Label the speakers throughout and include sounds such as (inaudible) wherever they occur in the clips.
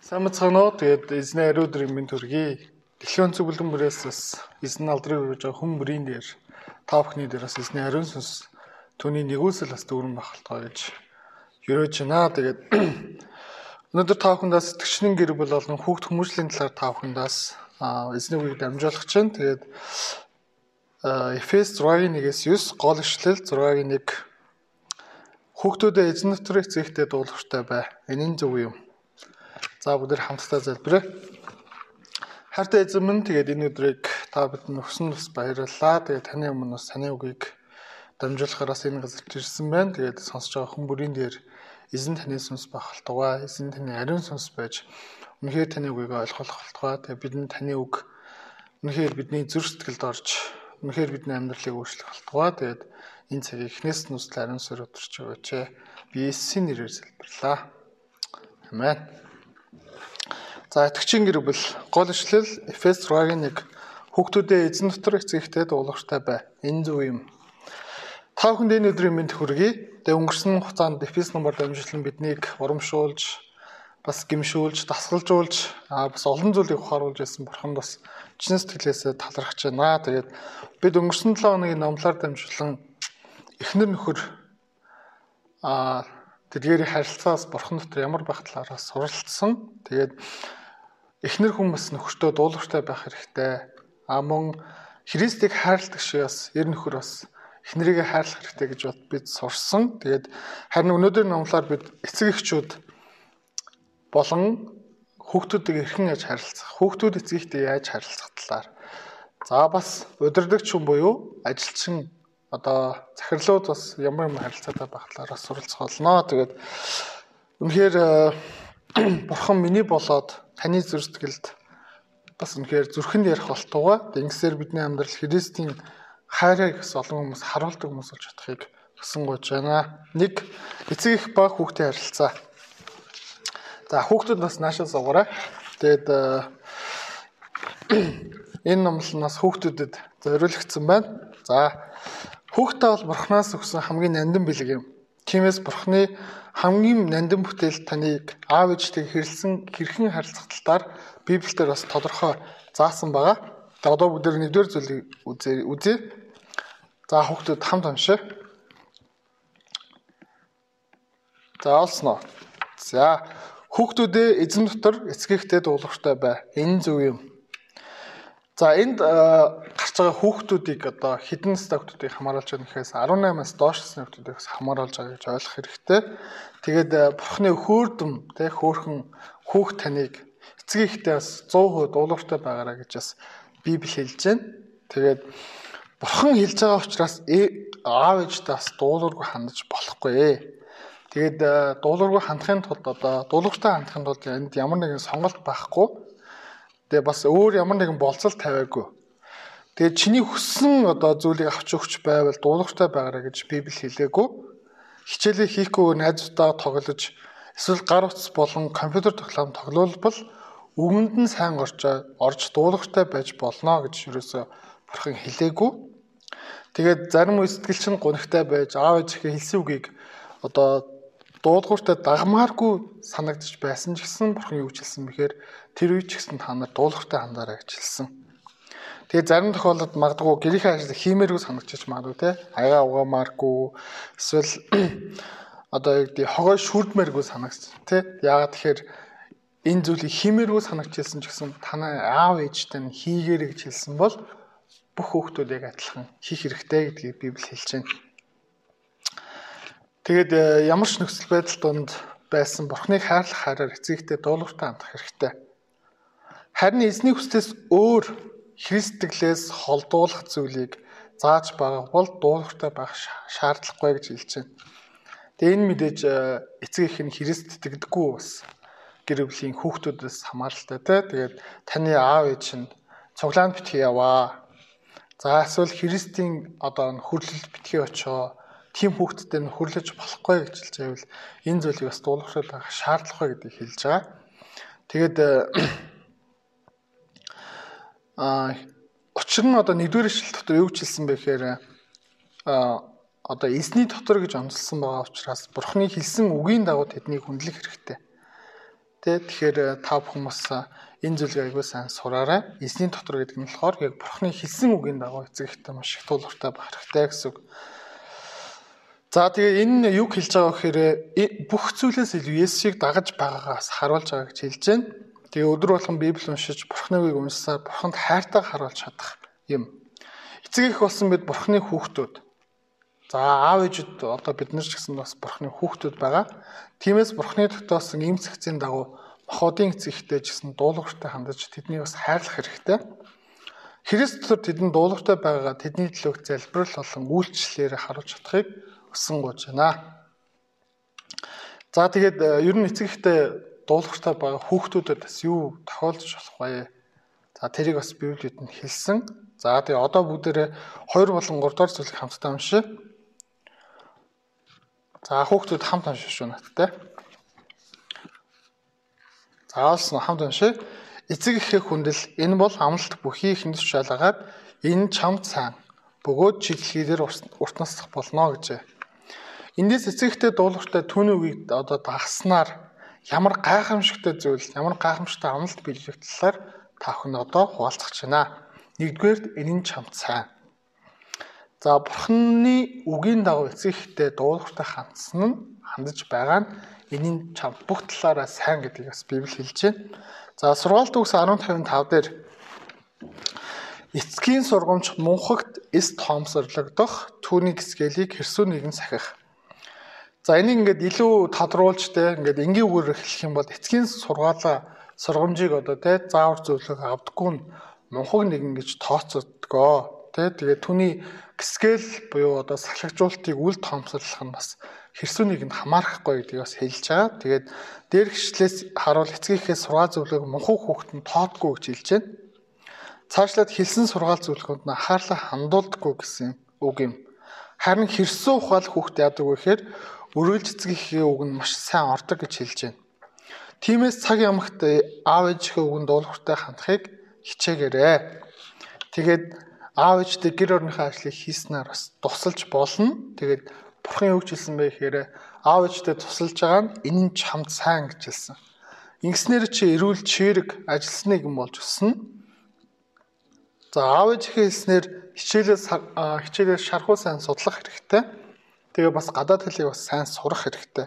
Speaker 1: Мэцгэнөө тэгээд эзний ариудрын минь төргий. Дэлхийн зөвлөн бүрээс бас эзэн алдрыг өгж байгаа хүн бүрийн дээр та бүхний дээр бас эзний ариун сүнс түүний нэгүсэл бас дүүрэн бахалтгаа гэж ерөөж байна. Тэгээд (clears throat) өнөөдөр та бүхэндээ сэтгчнэн гэр бүл болон хүүхд хүмүүжлийн талаар та бүхэндээс эзний үгийг дамжуулах чинь тэгээд Эфес 6:1-ээс 9 гол ишлэл 6:1 Хүүхдүүдээ эзэн дотор эцэгтэй дуулууртай бай. Энэ нь зөв юм. За бүгд хамтдаа залбирая. Хайртай эзэн минь тэгээд энэ өдрийг та бидэнд өгсөн бас баярлалаа. Тэгээд таны өмнө бас таны үгийг дамжуулахараас энэ газарт ирсэн байна. Тэгээд сонсож байгаа хүн бүрийн дээр эзэн таны сүнс бахалтугай, эзэн таны ариун сүнс байж үнэхээр таны үгийг ойлгох болтугай. Тэгээд бидэнд таны үг үнэхээр бидний зүрх сэтгэлд орж үнэхээр бидний амьдралыг өөрчлөх болтугай. Тэгээд энэ цагийг эхнээс нь үстэл ариун сүр өдөрч өгөөч. Би Есүсийн нэрээр залбирлаа. Амен. За итгэгчийн гэр бүл гол ишлэл Эфес 6-гийн 1 хүүхдүүдээ эзэн дотор эцэгтэй дуулууртай бай. Энэ зөв юм. Та бүхэнд энэ өдрийн мэнд хүргэе. Тэгээ өнгөрсөн хугацаанд Эфес номоор дамжуулан биднийг урамшуулж, бас гимшүүлж, дасгалжуулж, аа бас олон зүйлийг ухааруулж байсан бурхан бас чин сэтгэлээсээ талархаж байна. Тэгээд бид өнгөрсөн 7 хоногийн номлоор дамжуулан эхнэр нөхөр аа тэдгээрийн харилцаас бурхан дотор ямар байх талаараас суралцсан. Тэгээд эхнэр хүмүүс нөхөртөө дуулууртай байх хэрэгтэй. А мөн Христийг хайрладаг шиг бас ер нөхөр бас эхнэрийгээ хайрлах хэрэгтэй гэж бод бид сурсан. Тэгээд харин өнөөдөр номлоор бид эцэг эхчүүд болон хүүхдүүдийг эрхэн яаж харилцах, хүүхдүүд эцэгтэй яаж харилцах талаар. За бас удирдагч хүн буюу ажилчин одоо захирлууд бас ямар ямар харилцаатай байх талаар суралцах болно. Тэгээд үнэхээр (coughs) бурхан миний болоод таны зүрх сэтгэлд бас үнэхээр зүрхэнд ярих болтугай. Ингэсээр бидний амьдрал Христийн хайрыг бас олон хүмүүс харуулдаг хүмүүс болж чадахыг хүсэнгуйж байна. Нэг эцэг их ба хүүхдийн харилцаа. За хүүхдүүд бас наашаа суугаарай. Тэгээд (clears throat) энэ номлол нь бас хүүхдүүдэд зориулагдсан байна. За хүүхдээ бол бурхнаас өгсөн хамгийн нандин бэлэг юм. Тиймээс бурхны хамгийн нандин бүтээл таныг аав ээжтэй хэрэлсэн хэрхэн харилцах талаар Библиэлд бас тодорхой заасан байгаа. За одоо бүгд нэгдүгээр зүйлийг үзээ үзье. За хүүхдүүд хамт уншаа. За олсноо. За хүүхдүүдээ эзэн дотор эцгийгтэй дуулууртай бай. Энэ зөв юм. За энд гарч байгаа хүүхдүүдийг одоо хідэн хүүхдүүдийг хамааруулж байгаа нэхээс 18-аас доош хүүхдүүдээс хамааруулж байгаа гэж ойлгох хэрэгтэй. Тэгээд бурхны хөөрдөм тэ хөөхөн хүүхд таныг эцэг ихтэй бас 100% дуулууртай байгаараа гэж бас Библи хэлж байна. Тэгээд бурхан хэлж байгаа учраас аав ээжтэй бас дуулуургүй хандаж болохгүй. Тэгээд дуулуургүй хандахын тулд одоо дуулууртай хандахын тулд энд ямар нэгэн сонголт байхгүй. Тэгээ бас өөр ямар нэгэн болцол тавиагүй. Тэгээ чиний хүссэн одоо зүйлийг авч өгч байвал дуулууртай байгаарай гэж Библи хэлээгүй. Хичээлээ хийхгүй найзуудаа тоглож эсвэл гар утас болон компьютер тоглоом тоглолбол өгөнд нь сайн орж орж дуулууртай байж болно гэж юусоо бурхан хэлээгүй. Тэгээд зарим үе сэтгэлчин гонхтой байж аав ээжийнхээ хэлсэн үгийг одоо дуулууртай дагмааргүй санагдчих байсан ч гэсэн бурхан юу хэлсэн бэхээр тэр үе ч гэсэн та нар дуулууртай хандаарай гэж хэлсэн. Тэгээ зарим тохиолдолд магадгүй гэрийнхээ ажил хиймээргүй санагдчих магадгүй те аяга угаамааргүй эсвэл (clears throat) одоо яг тий хогой шүрдмээргүй санагч те яагаад тэгэхээр энэ зүйлийг хиймээргүй санагчилсан ч гэсэн танай аав ээжтэй нь хийгээрэй гэж хэлсэн бол бүх хүүхдүүд яг адилхан хийх хэрэгтэй гэдгийг Библи хэлж байна. Тэгээд э, ямар ч нөхцөл байдал донд байсан Бурхныг хайрлах хараар эцэгтэй дуулууртай хандах хэрэгтэй. Харин эзний хүслээс өөр христэглээс холдуулах зүйлийг зааж байгаа бол дуулууртай байх шаардлагагүй гэж хэлж байна. Тэгээ энэ мэдээж э, эцэг их нь христ итгэдэггүй бас гэр бүлийн хүүхдүүдээс хамааралтай те. Тэгээд таны аав ээж нь цуглаанд битгий яваа. За эсвэл христийн одоо хөрлөлд битгий очоо тийм хүүхдтэй нь хөрлөж болохгүй гэж хэлж байвал энэ зүйлийг бас дуулууршаад байх шаардлагагүй гэдгийг хэлж байгаа. Тэгээд а учир нь одоо нэгдүгээр ишлэл дотор юу хэлсэн бэ гэхээр а одоо эзний дотор гэж онцлсан байгаа учраас бурхны хэлсэн үгийн дагуу тэднийг хүндлэх хэрэгтэй. Тэ тэгэхээр та бүхэн бас энэ зүйлийг аягүй сайн сураарай. Эзний дотор гэдэг нь болохоор яг бурхны хэлсэн үгийн дагуу эцэг ихтэй маш их тулгартай байх хэрэгтэй гэсэн үг. За тэгээ энэ юг хэлж байгаа гэхээр бүх зүйлээс илүү Есүсийг дагаж байгаагаас харуулж байгааг хэлж байна. Тэгээ өдөр болгон Библи уншиж бурхны үгийг уншсаар бурханд хайртайг харуулж чадах юм. Эцэг их болсон бид бурхны хүүхдүүд. За аав ээжүүд одоо бид нар ч гэсэн бас бурхны хүүхдүүд байгаа. Тиймээс бурхны дотоосон ийм зэгцийн дагуу мохоодын эцэгтэй ч гэсэн дуулууртай хандаж тэднийг бас хайрлах хэрэгтэй. Христ дотор тэдэнд дуулууртай байгаагаа тэдний төлөөх залбирал болон үйлчлэлээр харуулж чадахыг өсөн гож байна. За тэгээд э, ер нь эцэгтэй дуулууртай байгаа хүүхдүүдэд бас юу тохиолдож болох вэ? За тэрийг бас Библиэд нь хэлсэн. За тэгээ одоо бүгдээрээ 2 болон 3 дахь зүйлийг хамтдаа уншъя. За хүүхдүүд хамт уншиж шүү надтай. За олсон хамт уншъя. Эцэг эхээ хүндэл энэ бол амлалт бүхий ихэнд тушаалгаад энэ чамд сайн бөгөөд чиглэлээр урт насдах болно гэжээ. Эндээс эцэг эхтэй дуулууртай түүний үгийг одоо дагснаар ямар гайхамшигтай зүйл, ямар гайхамшигтай амлалт биелэх талаар та бүхэн одоо хуваалцах байна. Нэгдүгээр энэ нь чамд сайн. За бурхны үгийн дагуу эцэгтэй дуулууртай хандсан нь хандаж байгаа нь энэ нь чамд бүх талаараа сайн гэдгийг бас Библи хэлж байна. За сургаалт үгс 10:55 дээр эцгийн сургамж мунхагт эс тоомсорлогдох түүний гисгэлийг хэрсүү нэгэн сахих. За энийг ингээд илүү тодруулж те ингээд энгийн үгээр хэлэх юм бол эцгийн сургаалаа сургамжийг одоо те заавар зөвлөх авдаггүй нь мунхаг нэгэн гэж тооцогдгоо. Тэ тэгээд түүний гисгэл буюу одоо сахлагжуултыг үл тоомсорлох нь бас хэрсүүнийг нь хамаарахгүй гэдгийг бас хэлж байгаа. Тэгээд дээр гिचлээс харуул эцгийнхээ сургаал зөвлөгөөг мунхаг хүүхэд нь тоодгүй гэж хэлж байна. Цаашлаад хэлсэн сургаал зөвлөгөөнд нь анхаарлаа хандуулдаггүй гэсэн үг юм. Харин хэрсүү ухаал хүүхэд яадаг вэ гэхээр эцгийнхээ үг нь маш сайн ордог гэж хэлж байна. Тиймээс цаг ямагт аав ээжийнхээ үгэнд дуулууртай хандахыг хичээгээрэй. Тэгээд аав ээжтэй гэр орныхоо ажлыг хийснээр бас тусалж болно. Тэгээд бурхан юу хэлсэн бэ гэхээр аав ээжтэй тусалж байгаа нь энэ нь чамд сайн гэж хэлсэн. Ингэснээр чи эрүүл чирэг ажилласныг юм болж өснө. За аав ээжийнхээ хэлснээр хичээлээс хичээлээс шархуу сайн судлах хэрэгтэй. Тэгээ бас гадаад хэлийг бас сайн сурах хэрэгтэй.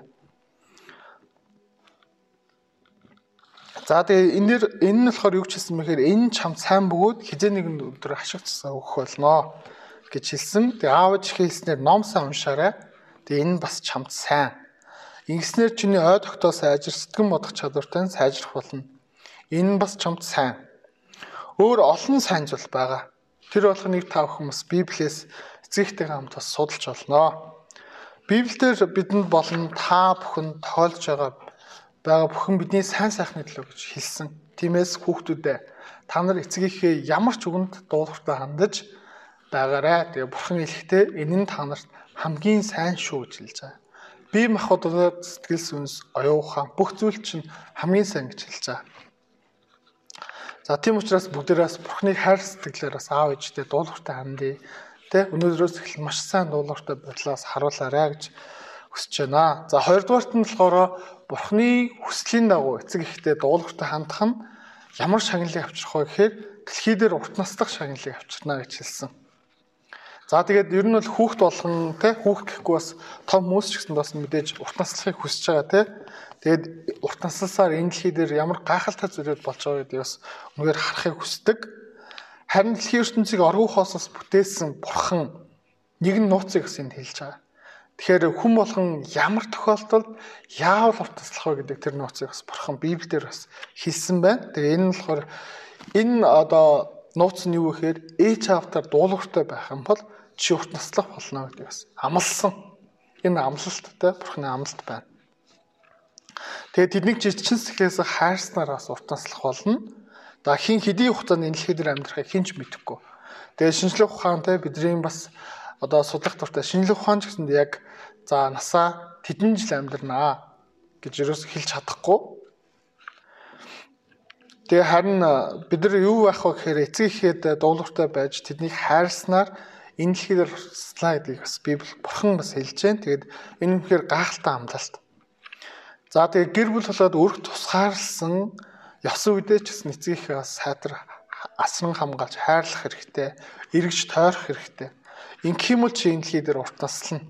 Speaker 1: За тэгээ энэ дэр энэ нь болохоор юу ч хэлсэн мэхээр энэ чам сайн бөгөөд хизээ нэгэн өдөр ашиг цасаа өгөх болно гэж хэлсэн. Тэгээ аавч хэлснээр ном сайн уншаарай. Тэгээ энэ бас чамд сайн. Ингэснээр чиний ой тогтоо сайжир сэтгэн бодох чадвартай сайжрах болно. Энэ нь бас чамд сайн. Өөр олон сайн зүйл байгаа. Тэр болгоныг та бүхэн бас Библиэс эцэгтэйгээ хамт бас судалж болно. Библиэлд бидэнд болон та бүхэн тохиолж байгаа байгаа бүхэн бидний сайн сайхны төлөө гэж хэлсэн. Тиймээс хүүхдүүдээ та нар эцгийнхээ ямар ч үгэнд дуулууртай хандаж байгаарай. Тэгээ бурхан хэлэхдээ энэ нь та нарт хамгийн сайн шүү гэж хэлж байгаа. Бие махбодод сэтгэл сүнс, оюун ухаан бүх зүйл чинь хамгийн сайн гэж хэлж байгаа. За тийм учраас бүгдээрээс бурхныг хайр сэтгэлээр бас аав ээжтэй дуулууртай хандъя. Тэ өнөөдрөөс эхлэн маш сайн дуулууртай бодлоос харуулаарай гэж хүсэж байна. За хоёрдугаарт нь болохоор Бурхны хүслийн дагуу эцэг ихтэй дуулууртай хандах нь ямар шагналыг авчрах вэ гэхээр дэлхий дээр урт настах шагналыг авчирна гэж хэлсэн. За тэгээд ер нь бол хүүхд болгон те хүүхд гэхгүй бас том хүмүүс ч гэсэн бас мэдээж урт наслахыг хүсэж байгаа те. Тэгээд урт насласаар энэ дэлхий дээр ямар гайхалтай зүйлүүд болж байгаа гэдгийг бас үнээр харахыг хүсдэг. Харин дэлхийн ертөнцийг оргуу хоосоос бүтээсэн бурхан нэгэн нууцыг гэсэн хэлж байгаа. Тэгэхээр хүн болгон ямар тохиолдолд яавал уртаслах вэ гэдэг тэр нууцыг бас бурхан Библиэр бас хэлсэн байна. Тэгээ энэ нь болохоор энэ одоо нууц нь юу гэхээр ээж аавтар дуулууртай байх юм бол чи урт наслах болно гэдэг бас амлсан. Энэ амлалттай бурханы амлалт байна. Тэгээ тэднийг жижигчин сэтгэлээс хайрснаар бас урт наслах болно. За хин хэдийн хугацаанд энэ дэлхий дээр амьдрахыг хинч мэдэхгүй. Тэгээ шинжлэх ухаантай бидний бас одоо судлах дуртай шинжлэх ухаан ч гэсэнд яг за насаа тэдэн жил амьдрнаа гэж ерөөс хэлж чадахгүй. Тэгээ харин бид нар юу байх вэ гэхээр эцэг ихэд дуулууртай байж тэднийг хайрснаар энэ дэлхийд туслаа гэдгийг бас Библи бурхан бас хэлж байна. Тэгээд энэ үнэхээр гахалтай амлалт. За тэгээ гэр бүл болоод өрх тусгаарлсан ёс үедээ ч гэсэн эцгийнхээ сайтар асран хамгаалж хайрлах хэрэгтэй, эргэж тойрох хэрэгтэй. Ингэх юм бол чи энэ дэлхий дээр урт таслана.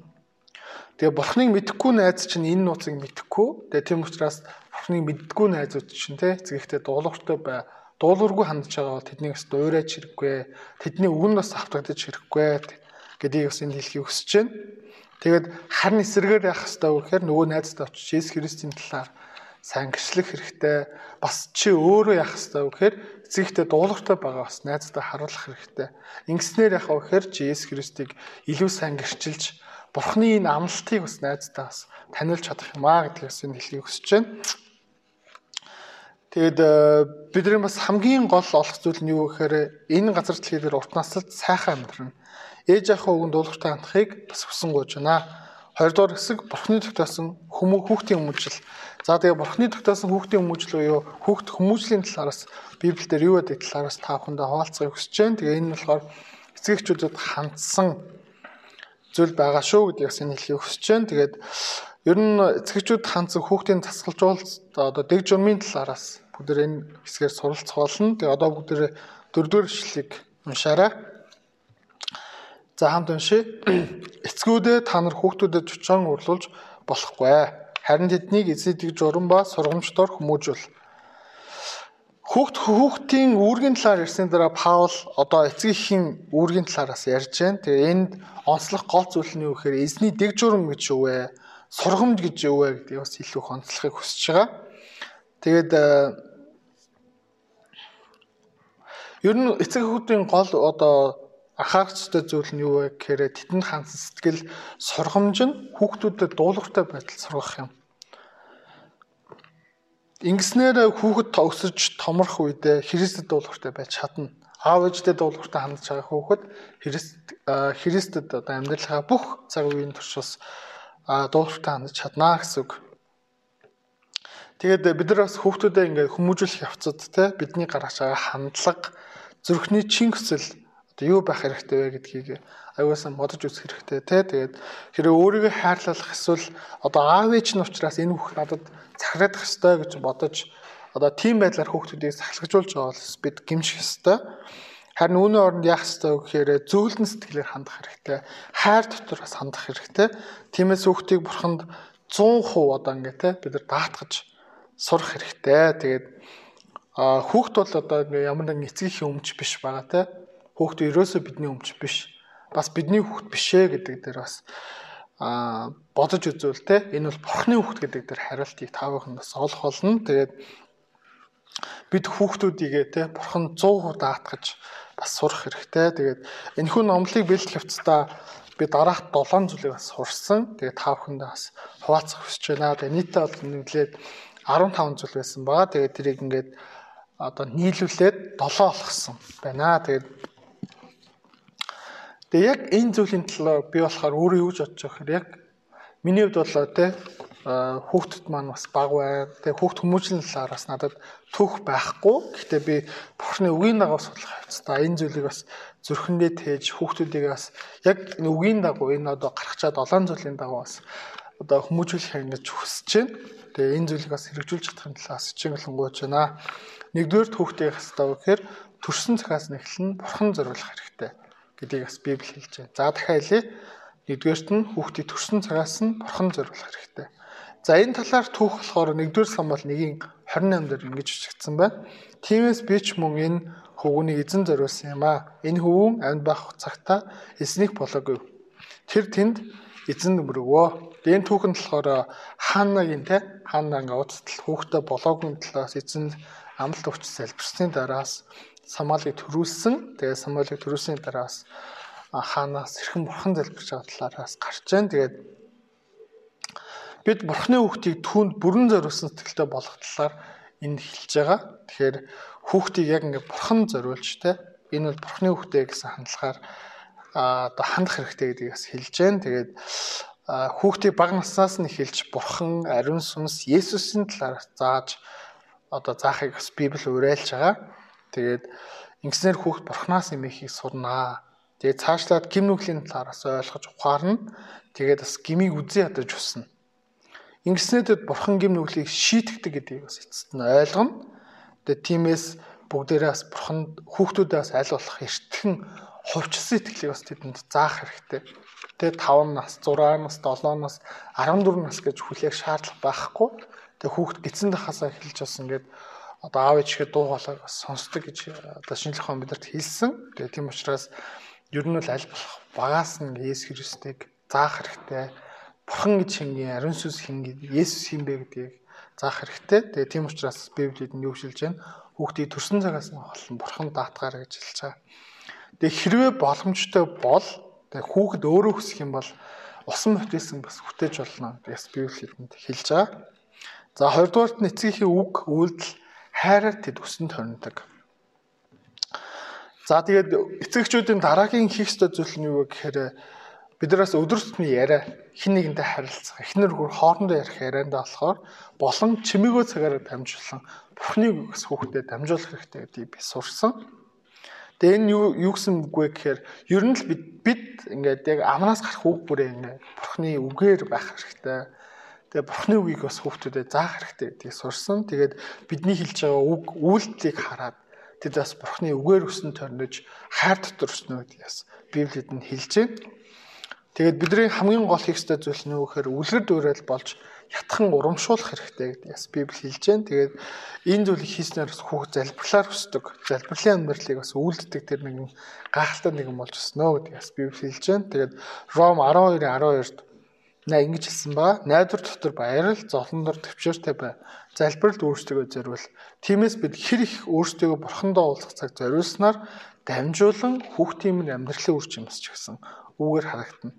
Speaker 1: Тэгээ бурхныг мэдхгүй найз чинь энэ нууцыг мэдхгүй. Тэгээ тийм учраас бурхныг мэддгүй найзууд чинь те эцгийхтэй дуулууртай бай. Дуулуургүй хандж байгаа бол тэднийг бас дуурайч хэрэггүй. Тэдний үг нь бас автагдаж хэрэггүй гэдгийг бас энэ хэлхийг хүсэж байна. Тэгээд харин эсрэгээр яах хэрэгтэй вэ гэхээр нөгөө найзтай очиж Есүс Христийн талаар сайн гэрчлэх хэрэгтэй. Бас чи өөрөө яах ёстой вэ гэхээр эцэгтэй дуулууртай байгаа бас найздаа харуулах хэрэгтэй. Ингэснээр яах вэ гэхээр чи Есүс Христийг илүү сайн гэрчилж Бурхны энэ амлалтыг бас найздаа бас танилж чадах юм аа гэдгээс энэ хэлхийг хүсэж байна. Тэгэд э, бидний бас хамгийн гол олох зүйл нь юу гэхээр энэ газар дэлхий дээр урт наслд сайхан амьдрна. Ээж аахаа өгөн дуулууртай хандахыг бас хүсэнгуйж байна. 2 дугаар хэсэг бурхны тогтоосон хүмүү хүүхдийн хүмүүжил. За тэгээ бурхны тогтоосон хүүхдийн хүмүүжил буюу хүүхд хүмүүжлийн талаараас Библиэлд юу гэдэг талаараас та бүхэндээ хуваалцахыг хүсэж байна. Тэгээ энэ нь болохоор эцэгчүүдэд хандсан зүйл байгаа шүү гэдгийг сайн хэлхийг хүсэж байна. Тэгээд ер нь эцэгчүүд хандсан хүүхдийн тасгалжуулалт одоо дэг журмын талаараас бүгд энэ хэсгээр суралцах болно. Тэгээ одоо бүгд дөрөвдүгээр ишлэгийг уншаарай. За хамт уншия. Эцгүүдээ та нар хүүхдүүдэд чучаан урлуулж болохгүй. Харин тэднийг эзэдэг журам ба сургамжтойр хүмүүжүүл. Хүүхд хүүхдийн үүргийн талаар ярьсны дараа Паул одоо эцгийнхин үүргийн талаараас ярьж байна. Тэгээ энд онцлох гол зүйл нь юу гэхээр эзний дэг журам гэж юу вэ? Сургамж гэж юу вэ гэдгийг бас илүү онцлохыг хүсэж байгаа. Тэгээд э, ер нь эцэг хүүхдийн гол одоо анхаарах ёстой зүйл нь юу вэ гэхээр тэдэнд хансан сэтгэл сургамж нь хүүхдүүдэд дуулууртай байдал сургах юм. Ингэснээр хүүхэд өсөж томрох үедээ Христэд дуулууртай байж чадна. Аав ээжтэй дуулууртай хандж байгаа хүүхэд Христ Христэд одоо амьдралынхаа бүх цаг үеийн туршаас дуулууртай хандж чадна гэсэн үг. Тэгээд бид нар бас хүүхдүүдэд ингээд хүмүүжүүлэх явцад те бидний гаргаж байгаа хандлага зүрхний чин хүсэл юу байх хэрэгтэй вэ гэдгийг аюулсан бодож үзэх хэрэгтэй тий. Тэгээд хэрэв өөрийгөө хайрлах эсвэл одоо аав ээж нь учраас энэ бүх надад захирадах ёстой гэж бодож одоо тийм байдлаар хүүхдүүдийг сахилгажуулж байгаа бол бид гимших ёстой. Харин үүний оронд яах ёстой вэ гэхээр зөөлөн сэтгэлээр хандах хэрэгтэй. Хайр дотроос хандах хэрэгтэй. Тиймээс хүүхдийг бурханд 100% одоо ингээ те бид нар даатгаж сурах хэрэгтэй. Тэгээд хүүхд бол одоо ямар нэгэн эцгийнхээ өмч биш байгаа те Хүүхдээ ерөөсөө бидний өмч биш. Бас бидний хүүхд биш ээ гэдэг дээр бас а бодож үзвэл те энэ бол бурхны хүүхд гэдэг дээр хариултыг таавахын бас олох болно. Тэгээд бид хүүхдүүдийгээ те бурхан 100% даатгаж бас сурах хэрэгтэй. Тэгээд энэхүү номлыг бэлдэх явцдаа би дараах 7 зүйлийг бас сурсан. Тэгээд та бүхэндээ бас хуваалцах хүсэж байна. Тэгээд нийтээ бол нэглээд 15 зүйл байсан баа. Тэгээд тэрийг ингээд одоо нийлүүлээд 7 болгосон байна. Тэгээд Тэгээ яг энэ зүйлийн талаар би болохоор өөрөө юу гэж бодож байгаа хэрэг яг миний хувьд болоо те хүүхдэд маань бас баг бай. Тэгээ хүүхд хүмүүжлийн талаараас надад түүх байхгүй. Гэхдээ би бурхны үгийн дагуу судлах хэвчээ энэ зүйлийг бас зүрхэндээ тээж хүүхдүүдийг бас яг үгийн дагуу энэ одоо гарах чад долоон зүйлийн дагуу бас одоо хүмүүжүүлэх ингэж хүсэж байна. Тэгээ энэ зүйлийг бас хэрэгжүүлж чадахын талаас гооч байна. Нэгдүгээр түүхтэй хэвчээ гэхээр төрсэн цагаас нэхлэн бурхан зориулах хэрэгтэй гэдгийг бас Библи хэлж байна. За дахиад хэлье. Нэгдүгээрт нь хүүхдийг төрсэн цагаас нь бурхан зориулах хэрэгтэй. За энэ талаар түүх болохоор 1-р Самуэль 1-ийн 28 дээр ингэж бичигдсэн байна. Тиймээс би ч мөн энэ хөвгүнийг эзэн зориулсан юм аа. Энэ хөвгүн амьд байх цагта эзнийг болоогүй. Тэр тэнд эзэн нөмрөгөө. Энэ түүхэнд болохоор хаанагийн те хаана ингээ уцтал хүүхдээ болоогүй талаас эзэн амлалт өгч залбирсны дараас Самуэлийг төрүүлсэн. Тэгээ Самуэлийг төрүүлсний дараас хаанаас хэрхэн бурхан залбирч байгаа талаараас гарч जैन. Тэгээд бид бурхны хүүхдийг түүнд бүрэн зориулсан сэтгэлтэй болох талаар энэ хэлж байгаа. Тэгэхээр хүүхдийг яг ингээд бурхан зориулж те энэ бол бурхны хүүхдээ гэсэн хандлагаар одоо хандах хэрэгтэй гэдгийг бас хэлж जैन. Тэгээд хүүхдийг бага наснаас нь эхэлж бурхан ариун сүнс Есүсийн талаар зааж одоо заахыг бас Библи уриалж байгаа. Тэгээд ингэснээр хүүхд бурхнаас юм ихийг сурнаа. Тэгээд цаашлаад гим нүглийн талаараас ойлгож ухаарна. Тэгээд бас гмийг үзий ядаж усна. Ингэснээр бурхан гим нүглийг шийтгдэг гэдгийг бас эцэст нь ойлгоно. Тэгээ тиймээс бүгдээрээ бас бурхан хүүхдүүдээс аль болох эртхэн хувьчилсан итгэлийг бас тэдэнд заах хэрэгтэй. Тэгээ 5 нас, 6 нас, 7 нас, 14 нас гэж хүлээх шаардлага байхгүй. Тэгээ хүүхд гидсэн дахасаа эхэлж бас ингээд одоо аав ээжгээ дуу хоолой бас сонсдог гэж одоо шинжлэх ухаан бидэрт хэлсэн. Тэгээ тийм учраас ер нь бол аль болох багаас нь Есүс Христийг заах хэрэгтэй. Бурхан гэж хингийн ариун сүнс хингийн Есүс хин бэ гэдгийг заах хэрэгтэй. Тэгээ тийм учраас Библиэд нь юу шилж байна? Хүүхдийг төрсэн цагаас нь холн бурхан даатгаарай гэж хэлж байгаа. Тэгээ хэрвээ боломжтой бол тэгээ хүүхэд өөрөө хүсэх юм бол усан мотивсэн бас хүтээж болно гэж Библиэд хэлж байгаа. За хоёрдугаарт нь эцгийнхээ үг үйлдэл хайраар тэд өсөнд хоригдог. За тэгээд эцэгчүүдийн дараагийн хийх ёстой зүйл нь юу вэ гэхээр биднээс өдөр тутмын яриа хин нэгэнтэй харилцах, эхнэр хөр хоорондоо ярих яриандаа болохоор болон чимээгөө цагаараа дамжуулан Бурхныг бас хүүхдэд дамжуулах хэрэгтэй гэдгийг би сурсан. Тэгээ энэ юу юу гэсэн үг вэ гэхээр ер нь л бид бид ингээд яг амнаас гарах үг бүрээ ингээд Бурхны үгээр байх хэрэгтэй Тэгээ бурхны үгийг бас хүүхдүүдэд заах хэрэгтэй гэдгийг сурсан. Тэгээд бидний хэлж байгаа үг үйлдэлийг хараад тэд бас бурхны үгээр өсөн төрнөж хайр дотор өснө гэдгийг бас Библиэд нь хэлж байна. Тэгээд бидний хамгийн гол хийх ёстой зүйл нь юу гэхээр үлгэр дуурайл болж ятхан урамшуулах хэрэгтэй гэдгийг бас Библи хэлж байна. Тэгээд энэ зүйлийг хийснээр бас хүүхд залбирлаар өсдөг. Залбирлын амьдралыг бас үлддэг тэр нэгэн гахалтай нэгэн болж өснө гэдгийг бас Библи хэлж байна. Тэгээд Ром 12:12-д На ингэж хэлсэн ба найдвар дотор баярал золондор төвчөртэй бай. Залбиралд өөрсдөө зориул. Тиймээс бид хэр их өөрсдөө бурхандаа уулзах цаг зориулснаар дамжуулан хүүхдийн минь амьдралын үр жимс ч гэсэн үүгээр харагдана.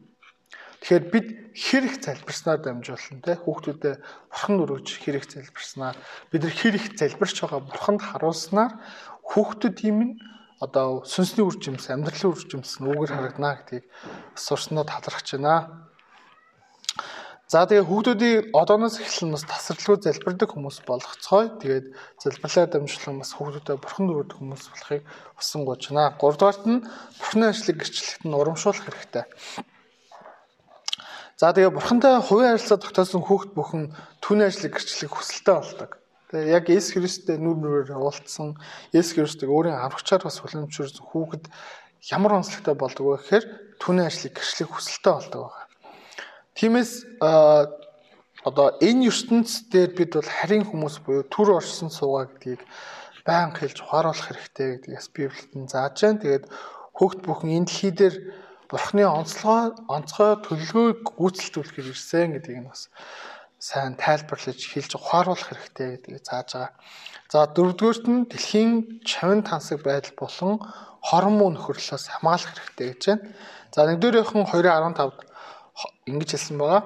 Speaker 1: Тэгэхээр бид хэр их залбирснаар дамжуулан те хүүхдүүдэд бурхан өргөж хэр их залбирснаар бид хэр их залбирч байгаа бурханд харуулснаар хүүхдүүдийн минь одоо сүнсний үр жимс амьдралын үр жимс нь үүгээр харагдана гэдгийг сурснаа талархаж байна. За тэгээ хүүхдүүдийн одооноос эхлэн бас тасралтгүй залбирдаг хүмүүс болгоцгой. Тэгээд залбирлаар дамжуулан бас хүүхдүүдэд бурхан дөрөв хүмүүс болохыг гож байна. Гуравдугаарт нь бурхны ажлыг гэрчлэхэд нь урамшуулах хэрэгтэй. За тэгээ бурхантай хувийн харилцаа тогтоосон хүүхд бүхэн түүний ажлыг гэрчлэх хүсэлтэй болдог. Тэгээ яг Есүс Христтэй нүр нүрээр уулзсан Есүс Христийг өөрийн аврагчаар бас хүлэмжшүүлсэн хүүхэд ямар онцлогтой болдог вэ гэхээр түүний ажлыг гэрчлэх хүсэлтэй болдог байна. Тиймээс одоо энэ ертөнцийн дээр бид бол харийн хүмүүс буюу төр оршин суугаа гэдгийг байнга хэлж ухааруулах хэрэгтэй гэдгээс Библиэд нь зааж байна. Тэгээд хөгт бүхэн энэ дэлхий дээр Бурхны онцлогоо онцгой төлөвлөгөөг гүйцэлдүүлэхээр ирсэн гэдгийг нь бас сайн тайлбарлаж хэлж ухааруулах хэрэгтэй гэдгийг зааж байгаа. За дөрөвдүгüрт нь дэлхийн чавин тансаг байдал болон хормон нөхөрлөөс хамгаалах хэрэгтэй гэж байна. За нэгдүгээрийнхэн 2.15-д ингэж хэлсэн байгаа.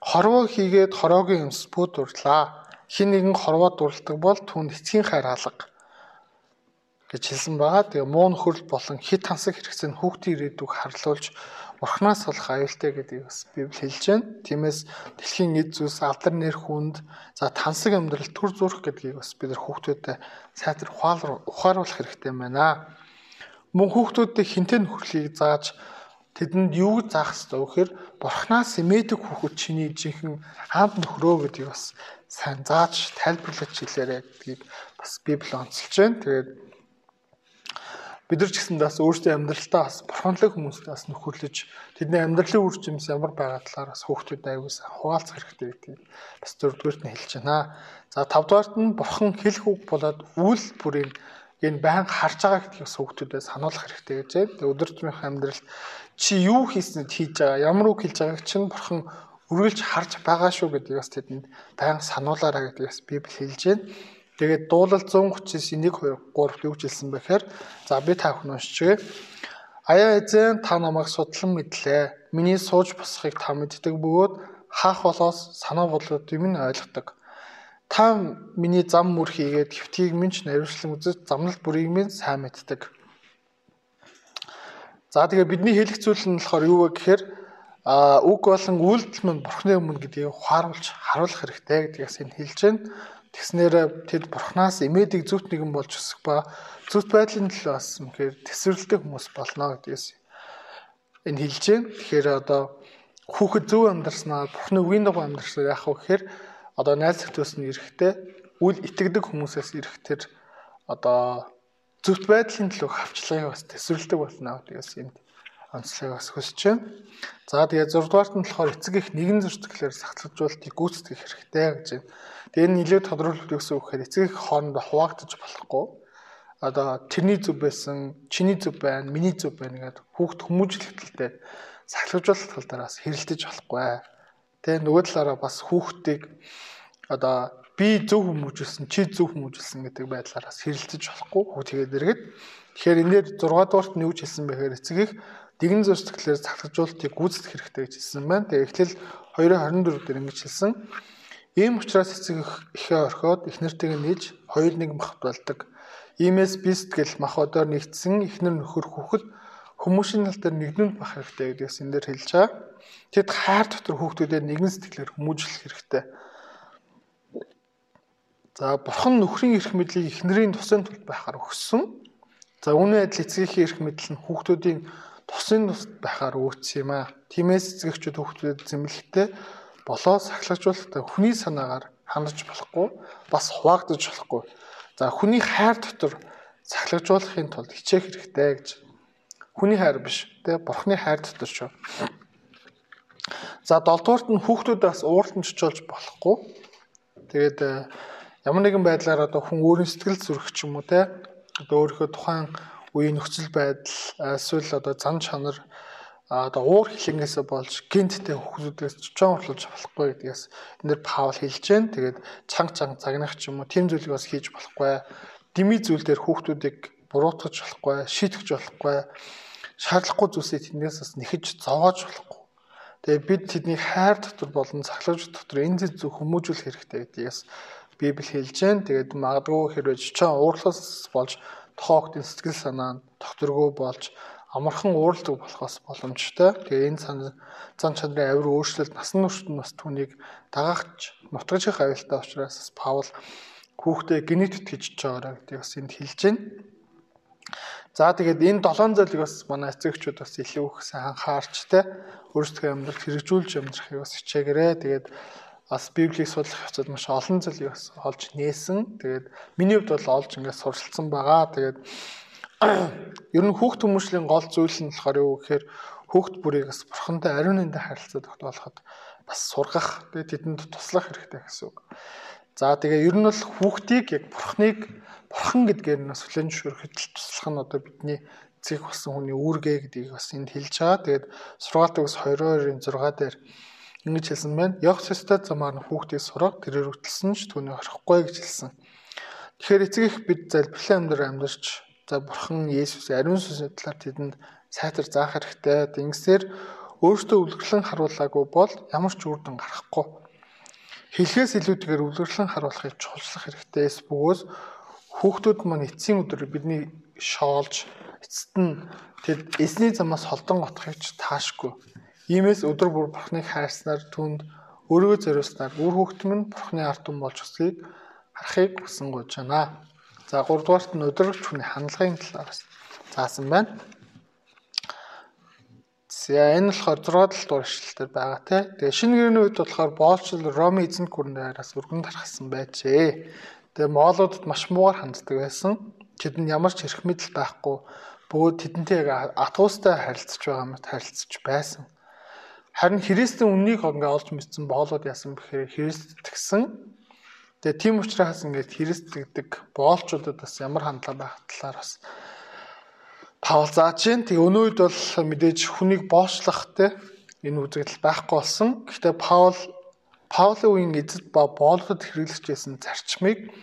Speaker 1: Хорвоо хийгээд хороогийн юмс бүү дурлаа. Хин нэгэн хорвоо дурладаг бол түн эцгийн хайр алга гэж хэлсэн байгаа. Тэгээ муу нөхөрл болон хит хансаг хэрэгцээ нь хүүхдийн ирээдүг харлуулж Бурханаас болох аюултай гэдгийг бас Библи хэлж байна. Тиймээс дэлхийн эд зүйлс алдар нэр хүнд за тансаг амьдрал төр зүрх гэдгийг бас бид нар хүүхдүүдэд сайтар ухааруулах хэрэгтэй байна. Мөн хүүхдүүдэд хинтээ нөхөрлийг зааж тэдэнд юу заах ёстой вэ гэхээр бурхнаас эмээдэг хүүхэд чиний жинхэнэ хамт нөхрөө гэдгийг бас сайн зааж тайлбарлаж хэлээрэй гэдгийг бас Библи онцолж байна. Тэгээд бид нар ч гэсэн бас өөрсдөө амьдралтаа бас бурханлаг хүмүүстэй бас нөхөрлөж тэдний амьдралын үр жимс ямар байгаа талаар бас хүүхдүүд аягүй сайн хуваалцах хэрэгтэй гэдгийг бас дөрөвдүгээрт нь хэлж байна. За тавдугаарт нь бурхан хэлэх үг болоод үйл бүрийн энэ байнга харж байгаа гэдгийг хүүхдүүдэд сануулах хэрэгтэй гэж байна. Тэгээд өдөр тутмын амьдралд чи юу хийснэд хийж байгаа ямар үг хэлж байгааг чинь бурхан үргэлж харж байгаа шүү гэдгийг бас тэдэнд байнга сануулаарай гэдгийг бас Библи хэлж байна. Тэгээд дуулал 139 1 2 3 юу хэлсэн бэхээр за би та бүхэн уншчихъя. Аяа эзэн та намайг судлан мэдлээ. Миний сууж босхийг та мэддэг бөгөөд хаах болоос санаа бодлоод минь ойлгодог. Та миний зам мөр хийгээд хөвтгийг минь ч наривчлан үзэж замналт бүрийг минь сайн мэддэг За тэгээ бидний хэлэх зүйл нь болохоор юу вэ гэхээр а үг болон үйлдэл мань бурхны өмнө гэдгийг ухааруулж харуулах хэрэгтэй гэдгээс энэ хэлж байна. Тэгснээр тэд бурхнаас эмээдэг зүвт нэгэн болж өсөх ба зүвт байдлын төлөө бас үнэхээр тесвэрлдэг хүмүүс болно гэдгээс энэ хэлж байна. Тэгэхээр одоо хүүхэд зөв амьдрснаа бурхны үгийн дагуу амьдрснаа яах вэ гэхээр одоо найз зөвтөөс нь эрэхтэй үл итгэдэг хүмүүсээс ирэх тэр одоо зөвхт байдлын төлөө хавчлагыг бас төсвөрлөдөг болно гэдэг бас энд онцлог бас хүсэж байна. За тэгээ 6 дугаарт нь болохоор эцэг их нэгэн зөрчилдөхлөөр сахилжуултыг гүйцэтгэх хэрэгтэй гэж байна. Тэгээ энэ нэлээд тодорхойлолт өгсөн үгээр эцэг их хоорондоо хуваагдаж болохгүй. Одоо тэрний зөв байсан, чиний зөв байна, миний зөв байна гэдэг хүүхд хүмүүжлэгтэлтэй сахилжуулалт талаараас хэрэлдэж болохгүй. Тэгээ нөгөө талаараа бас хүүхдийг одоо би зөв хүмүүжүүлсэн, чи зөв хүмүүжүүлсэн гэдэг байдлаараас хэрэлцэж болохгүй хөө тэгээд дэргэд. Тэгэхээр энэ дээр 6 дугаарт нь юу ч хэлсэн бэхээр эцэг их дэгэн зөрчилдөхлөөр цахилжуултыг гүйцэтгэх хэрэгтэй гэж хэлсэн байна. Тэгээ эхлэл 2.24 дээр ингэж хэлсэн. Ийм учраас эцэг ихээ орхиод их нэртэйг нээж хоёр нэг махт болдог. Иймээс би сэтгэл махбодоор нэгдсэн ихнэр нөхөр хүүхэд хүмүүсийн тал дээр нэгнүнд бах хэрэгтэй гэдгээс энэ дээр хэлж байгаа. Тэд хайр дотор хүүхдүүдэд нэгэн сэтгэлээр хүмүүжлэх хэрэгтэй За бурхан нөхрийн эрх мэдлийг эхнэрийн тусын тулд байхаар өгсөн. За үүний адил эцгийнхээ эрх мэдэл нь хүүхдүүдийн тусын тусад байхаар өгсөн юм аа. Тиймээс эцэгчүүд хүүхдүүдэд зэмлэхтэй болоо сахилгажуулалтаа хүний санаагаар хандаж болохгүй, бас хуваагдаж болохгүй. За хүний хайр дотор сахилгажуулахын тулд хичээх хэрэгтэй гэж. Хүний хайр биш, тэ бурхны хайр дотор шүү. За 7 дугаарт нь хүүхдүүдээс ууралтан чичуулж болохгүй. Тэгээд ямар нэгэн байдлаар одоо хүн өөрийн сэтгэл зүрх ч юм уу те одоо өөрийнхөө тухайн үеийн нөхцөл байдал эсвэл одоо зан чанар одоо уур хилэнгээс болж гинттэй хүмүүсээс чочон урлуулж болохгүй гэдгээс энэ дэр Паул хэлж байна. Тэгээд чанга чанга загнах ч юм уу тийм зүйлийг бас хийж болохгүй. Дими зүйл дээр хүүхдүүдийг буруутгах болохгүй, шийтгэж болохгүй. Шаардлагагүй зүйлсээ тэндээс бас нэхэж зовоож болохгүй. Тэгээ бид тэдний хайр дотор болон цахилгаан дотор энэ зүйл зөв хүмүүжүүлэх хэрэгтэй гэдгээс Библи хэлж байна. Тэгээд магадгүй хэрвээ жичэн уурлаас болж тоогтын сэтгэл санаа нь докторгүй болж амархан ууралдаг болохоос боломжтой. Тэгээ энэ зан чанарын авир өөрчлөлт насан туршид нь бас түүнийг дагагч нутгаж их аюултай учраас Паул хүүхдээ генетик гэж байгаараа гэдэг бас энд хэлж байна. За тэгээд энэ долоон зүйлийг бас манай эцэгчүүд бас илүү их сайн анхаарч те өөрсдөө амьдралд хэрэгжүүлж амьдрахыг бас хичээгээрэй. Тэгээд бас библийг судлах явцад маш олон бас олж нээсэн. Тэгээд миний хувьд бол олж ингээд суралцсан байгаа. Тэгээд (clears throat) ер нь хүүхд хүмүүшлийн гол зүйл нь болохоор юу гэхээр хүүхд бүрийг бас бурхантай ариун нэндэ харилцаа тогтоолоход бас сургах, тэгээд тэдэнд туслах хэрэгтэй гэсэн үг. За тэгээ ер нь бол хүүхдийг яг бурхныг бурхан гэдгээр нь бас хүлэн зөвшөөрөхөд туслах нь одоо бидний эцэг болсон хүний үүргээ гэдгийг бас энд хэлж байгаа. Тэгээд сургаалтыг бас 22-ын 6 дээр Ингэж хэлсэн байна. Ёстой замаар нь хүүхдийг сурах тэрээр хөтлсөн ч түүнийг орхихгүй гэж хэлсэн. Тэгэхээр эцэг их бид залбирлын амьдрал амьдарч за бурхан Есүс ариун сүнсний талаар тэдэнд сайтар заах хэрэгтэй. Тэнгисээр өөртөө үлгэрлэн харуулаагүй бол ямар ч үр дүн гарахгүй. Хэлхээс илүүтэйгээр үлгэрлэн харуулахыг чухалчлах хэрэгтэйс бөгөөс хүүхдүүд маань эцсийн өдөр бидний шоолж эцэст нь тэд эсний замаас холдон готхыг таашгүй Иймээс өдөр бүр Бурхныг хайрснаар түнд өргөө зориулснаар үр хөвгтөм нь Бурхны ард түмэн болж өсгийг харахыг хүсэн гож байна. За 3 дугаарт нь өдрөгч хүний хандлагын талаас заасан байна. За энэ болохоор 6 дугаар ишлэлээр байгаа те. Тэгээ шинэ гэрээний үед болохоор боолчл Роми эзэнт гүрэн даяраас өргөн тархсан байжээ. Тэгээ моолуудад маш муугар ханддаг байсан. Тэдэнд ямар ч эрх мэдэл байхгүй бөгөөд тэдэнтэй яг атуустай харилцаж байгаа мэт харилцаж байсан. Харин Христийн үннийг ингээ олж мэдсэн боолууд яасан бэхээр Христ тгсэн. Тэгээ тийм учраас ингээд Христ гэдэг боолчуудад бас ямар хандлага байх талаар бас Паул зааж байна. Тэгээ өнөө үед бол мэдээж хүнийг боочлах те энэ үзэгдэл байхгүй болсон. Гэхдээ Паул Паулийн үеийн эзэд ба боолгод хэрэглэж байсан зарчмыг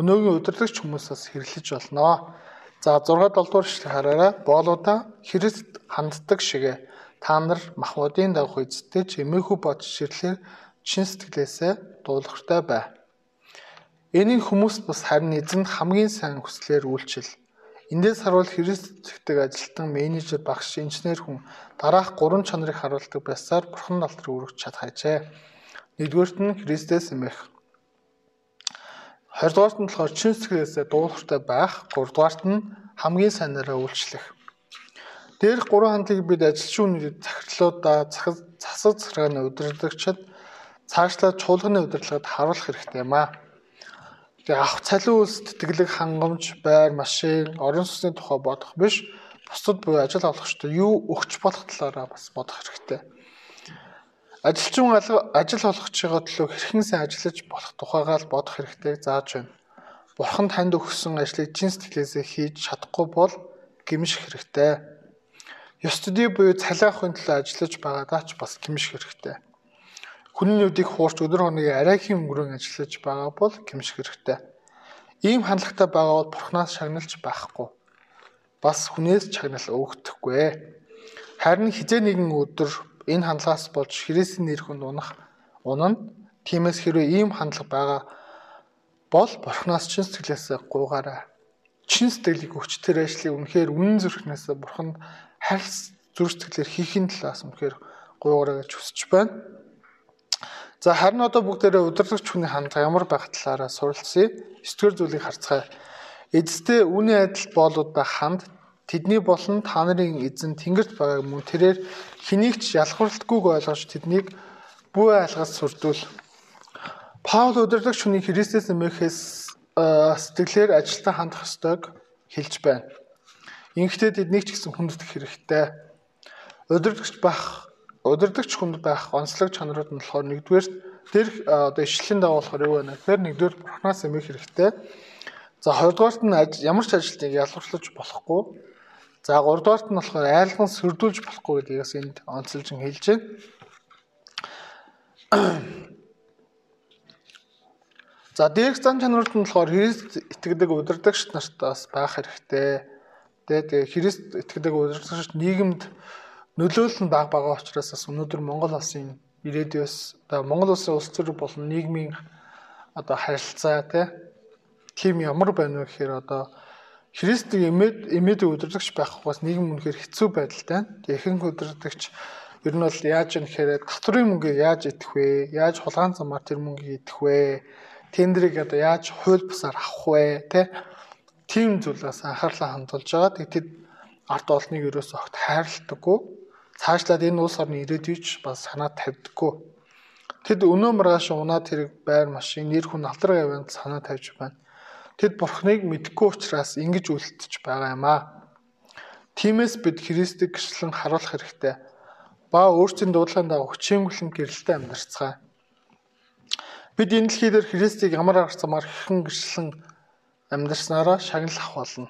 Speaker 1: өнөөгийн удирдагч хүмүүсээс хэрэглэж болно. За 6 7 дугаар ишлэг хараарай. Боолуудаа Христ ханддаг шигэ Та нар махбодын дагуу эзэдтэй чимээхүү бодж ширлэр чин сэтгэлээсээ дуулахтай бай. Энийг хүмүүс бас харин эзэнд хамгийн сайн хүслээр үйлчил. Эндээс харуул Христдэг ажилтан менежер багш инженер хүн дараах гурван чанарыг харуулдаг байсаар бурхан алдар өргөж чадхайжээ. Нэгдүгээрт нь Христэс эмэх. Хоёрдугаарт нь болохоор чин сэтгэлээсээ дуулахтай байх. Гуравдугаарт нь хамгийн сайнараа үйлчлэх. Дээрх гурван хандлагыг бид ажилчин үнэт захирлуудаа засаг захиргааны удирдагчид цаашлаад чуулганы удирдлагад харуулах хэрэгтэй юм аа. Тэгээ авах цалин үйлс тэтгэлэг хангамж, байр, машин, орон сууцны тухай бодох биш, бусдад буюу ажил олгогчдод юу өгч болох талаараа бас бодох хэрэгтэй. Ажилчин ажил олгогчийн төлөө хэрхэн сайн ажиллаж болох тухайгаа л бодох хэрэгтэй зааж байна. Бурхан танд өгсөн ажлыг чин сэтгэлээсээ хийж чадахгүй бол гимших хэрэгтэй ёс төдий буюу цалиахын төлөө ажиллаж байгаадаа ч бас гимших хэрэгтэй. Хүний нүдийг хуурч өдөр хоногийн арайхийн өнгөрөн ажиллаж байгаа бол гимших хэрэгтэй. Ийм хандлагатай байгаа бол бурхнаас шагналж байхгүй. Бас хүнээс чагнал өгөхдөггүй. Харин хизээ нэгэн өдөр энэ хандлагаас болж Христийн нэр хүнд унах унана. Тиймээс хэрвээ ийм хандлага байгаа бол бурхнаас чин сэтгэлээсээ гуйгаарай. Чин сэтгэлийг өгч тэр ажлыг үнэхээр үнэн зүрхнээс бурханд харил зүр сэтгэлээр хийхин талаас үнэхээр гуйгараа гэж хүсэж байна. За харин одоо бүгдээрээ удирдлагч хүний хандлага ямар байх талаараа суралцъя. 9 дугаар зүйлийг харцгаая. Эцэстээ үүний адил боолуудаа ханд тэдний болон та нарын эзэн тэнгэрт байгааг мөн тэрээр хэнийг ч ялхарлалтгүйг ойлгож тэднийг бүү айлгаж сүрдүүл. Паул удирдлагч хүний Христэс нэмэхээс сэтгэлээр ажилтан хандах ёстойг хэлж байна. Инхдээ тэднийг ч гэсэн хүндэтгэх хэрэгтэй. Удирдахч байх удирдахч хүнд байх онцлог чанарууд нь болохоор нэгдүгээр тэр одоо ишлэлийн дагуулгаар юу байна гэхээр нэгдүгээр бурхнаас эмэх хэрэгтэй. За хоёрдугаарт нь ямар ч ажилтныг ялгарлаж болохгүй. За гуравдугаарт нь болохоор айлган сөрдүүлж болохгүй гэдгээс энд онцолж хэлж байна. (clears throat) За дээрх зан чанарууд нь болохоор Христ итгэдэг удирдагч нарт бас байх хэрэгтэй. Тэгээ Христ итгэдэг удирдлагч нийгэмд нөлөөлөл нь баг байгаа учраас бас өнөөдөр Монгол улсын ирээдүйс одоо Монгол улсын улс төр болон нийгмийн одоо харилцаа тийм ямар байна вэ гэхээр одоо Христийг эмээд эмээдэг удирдлагч байх бас нийгэм үнэхээр хэцүү байдалтай. Тэгээ ихэнх удирдлагч ер нь бол яаж юм гэхээр татврын мөнгөийг яаж идэх вэ? Яаж хулгаан замаар тэр мөнгийг идэх вэ? Тендрийг одоо яаж хууль бусаар авах вэ? Тэ тийм зүйлээс анхаарлаа хандуулж байгаа. Тэг тэд ард олныг ерөөсөө огт хайрладаггүй. Цаашлаад энэ улс орны ирээдүйч бас санаа тавьдаггүй. Тэд өнөө маргааш унаад хэрэг байр машин нэр хүн алдар гавьянд санаа тавьж байна. Тэд бурхныг мэдгүй учраас ингэж үлдчихэж байгаа юм аа. Тиймээс бид Христийг гэрчлэн харуулах хэрэгтэй. Ба өөрсдийн дуудлагын дагуу хүчин хүлэн гэрэлтэй амьдарцгаая. Бид энэ дэлхий дээр Христийг ямар арга замаар хэрхэн гэрчлэн амьдарснараа шагналах болно.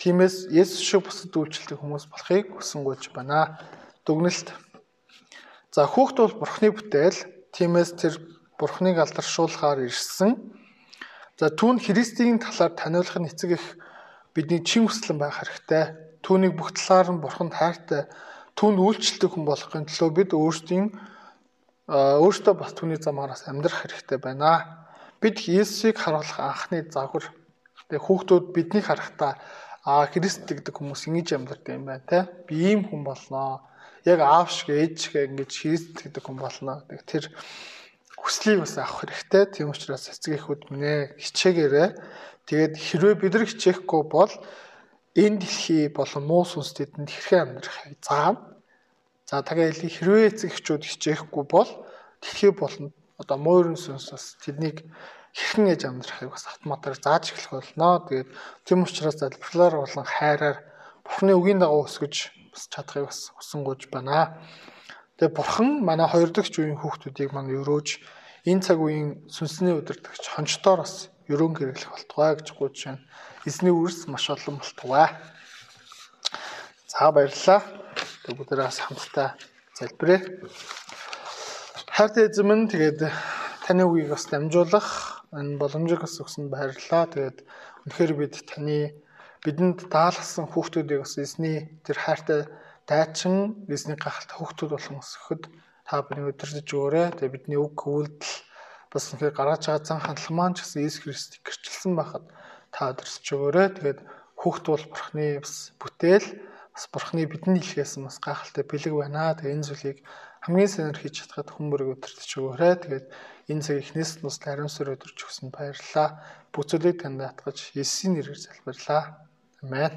Speaker 1: Тиймээс Есүс шиг бусад үйлчлдэг хүмүүс болохыг хүсэнгуйж байна. Дүгнэлт. За хүүхд бол Бурхны бүтээл. Тиймээс тэр Бурхныг алдаршуулахаар ирсэн. За түүн Христийн талаар таниулах нь эцэг их бидний чин хүслэн байх хэрэгтэй. Түүнийг бүх талаар нь Бурханд хайртай түүнд үйлчлдэг хүн болохын төлөө бид өөрсдийн өөртөө бас түүний замаараас амьдрах хэрэгтэй байна. Бид Есүсийг харуулах анхны загвар Тэгээ хүүхдүүд биднийг харахтаа аа Христ гэдэг хүмүүс ингэж амьдардаг юм байна те. Би ийм хүн болноо. Яг аав шиг ээж шиг ингэж Христ гэдэг хүн болноо. Тэр хүслийг бас авах хэрэгтэй. Тийм учраас эцэг эхүүд минь хичээгээрээ тэгээд хэрвээ бид нар хичээхгүй бол энэ дэлхий болон муу сүнс тэдэнд хэрхэн амьдрах заав. За тэгээд хэрвээ эцэг эхчүүд хичээхгүй бол дэлхий болон одоо муурын сүнс бас тэднийг хэрхэн ээж амьдрахыг бас автоматар зааж эхлэх болно. Тэгээд тийм учраас залбирлаар болон хайраар Бурхны үгийн дагуу өсгөж бас чадахыг бас хүсэнгуйж байна. Тэгээд Бурхан манай хоёр дахь үеийн хүүхдүүдийг маань өрөөж энэ цаг үеийн сүнсний өдөртөгч хончдоор бас өрөөн гэрлэх болтугай гэж гуйж байна. Эзний үрс маш олон болтугай. За баярлалаа. Тэгээд бүгдээрээ хамтдаа залбирая. Хайртай эзэм нь тэгээд таны үгийг бас дамжуулах энэ боломжийг бас өгсөнд баярлалаа. Тэгээд үнэхээр бид таны бидэнд даалгасан хүүхдүүдийг бас эзний тэр хайртай дайчин эзний гахалт хүүхдүүд болгон өсгөхөд та бидний өдөртөж өгөөрэй. Тэгээд бидний үг үйлдэл бас үнэхээр гаргаж байгаа зан хандлага маань ч гэсэн Иесус Христийг гэрчилсэн байхад та өдөртөж өгөөрэй. Тэгээд хүүхд бол бурхны бас бүтээл бас бурхны бидний хэлхээс бас гахалтай бэлэг байна. Тэгээд энэ зүйлийг хамгийн сайнэр хийж чадхад хүмүүрийг өдөртөж өгөөрэй. Тэгээд Энэ цаг эхнээс нь бас ариунсаар өдөрч өгсөн баярлалаа. Бүх зүйлийг танд атгаж Есүсийн нэрээр залбирлаа. Амен.